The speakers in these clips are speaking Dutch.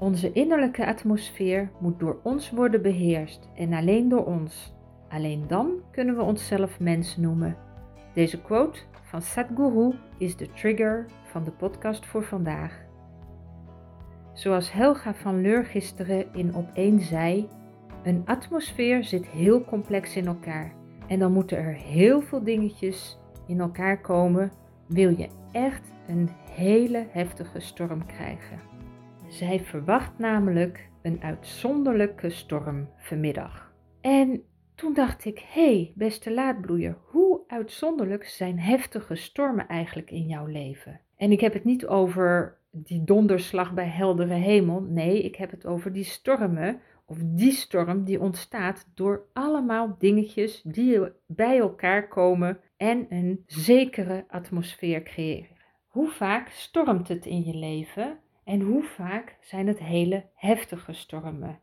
Onze innerlijke atmosfeer moet door ons worden beheerst en alleen door ons. Alleen dan kunnen we onszelf mens noemen. Deze quote van Sadhguru is de trigger van de podcast voor vandaag. Zoals Helga van Leur gisteren in Op één zei, een atmosfeer zit heel complex in elkaar. En dan moeten er heel veel dingetjes in elkaar komen, wil je echt een hele heftige storm krijgen. Zij verwacht namelijk een uitzonderlijke storm vanmiddag. En toen dacht ik, hé hey, beste laadbloeier, hoe uitzonderlijk zijn heftige stormen eigenlijk in jouw leven? En ik heb het niet over die donderslag bij heldere hemel. Nee, ik heb het over die stormen of die storm die ontstaat door allemaal dingetjes die bij elkaar komen en een zekere atmosfeer creëren. Hoe vaak stormt het in je leven en hoe vaak zijn het hele heftige stormen?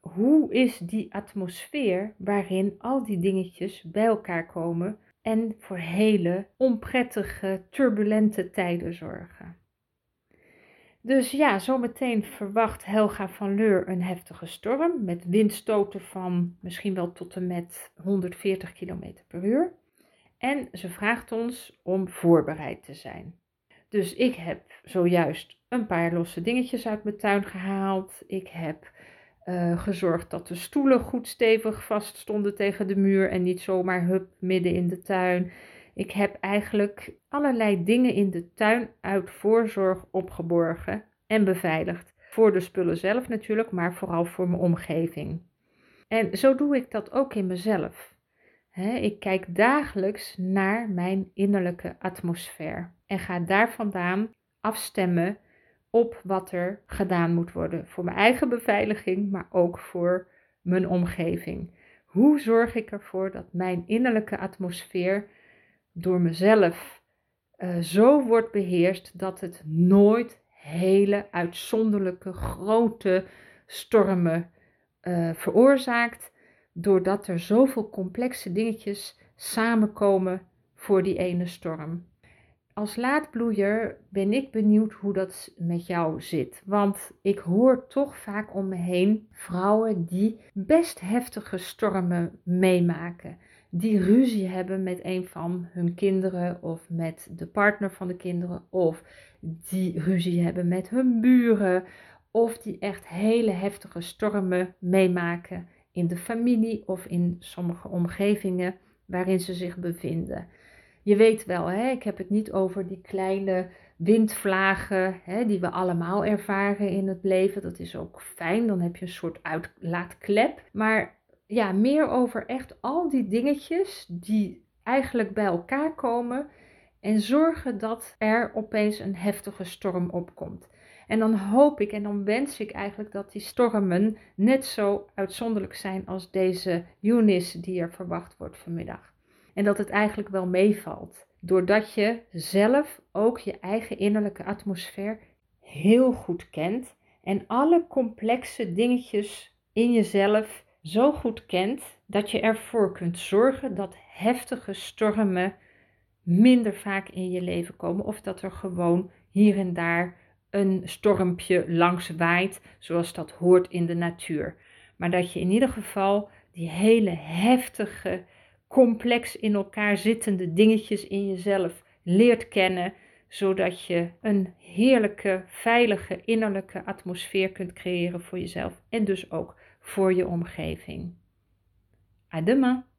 Hoe is die atmosfeer waarin al die dingetjes bij elkaar komen en voor hele onprettige, turbulente tijden zorgen? Dus ja, zometeen verwacht Helga van Leur een heftige storm met windstoten van misschien wel tot en met 140 km per uur. En ze vraagt ons om voorbereid te zijn. Dus ik heb zojuist een paar losse dingetjes uit mijn tuin gehaald. Ik heb uh, gezorgd dat de stoelen goed stevig vast stonden tegen de muur en niet zomaar hup midden in de tuin. Ik heb eigenlijk allerlei dingen in de tuin uit voorzorg opgeborgen en beveiligd. Voor de spullen zelf natuurlijk, maar vooral voor mijn omgeving. En zo doe ik dat ook in mezelf. Ik kijk dagelijks naar mijn innerlijke atmosfeer en ga daar vandaan afstemmen op wat er gedaan moet worden voor mijn eigen beveiliging, maar ook voor mijn omgeving. Hoe zorg ik ervoor dat mijn innerlijke atmosfeer door mezelf uh, zo wordt beheerst dat het nooit hele uitzonderlijke grote stormen uh, veroorzaakt, doordat er zoveel complexe dingetjes samenkomen voor die ene storm. Als laadbloeier ben ik benieuwd hoe dat met jou zit. Want ik hoor toch vaak om me heen vrouwen die best heftige stormen meemaken die ruzie hebben met een van hun kinderen of met de partner van de kinderen of die ruzie hebben met hun buren of die echt hele heftige stormen meemaken in de familie of in sommige omgevingen waarin ze zich bevinden. Je weet wel, hè, ik heb het niet over die kleine windvlagen hè, die we allemaal ervaren in het leven. Dat is ook fijn, dan heb je een soort uitlaatklep. Maar ja, meer over echt al die dingetjes die eigenlijk bij elkaar komen en zorgen dat er opeens een heftige storm opkomt. En dan hoop ik en dan wens ik eigenlijk dat die stormen net zo uitzonderlijk zijn als deze Eunice die er verwacht wordt vanmiddag. En dat het eigenlijk wel meevalt, doordat je zelf ook je eigen innerlijke atmosfeer heel goed kent en alle complexe dingetjes in jezelf zo goed kent dat je ervoor kunt zorgen dat heftige stormen minder vaak in je leven komen of dat er gewoon hier en daar een stormpje langs waait, zoals dat hoort in de natuur. Maar dat je in ieder geval die hele heftige, complex in elkaar zittende dingetjes in jezelf leert kennen, zodat je een heerlijke, veilige innerlijke atmosfeer kunt creëren voor jezelf en dus ook voor je omgeving. À!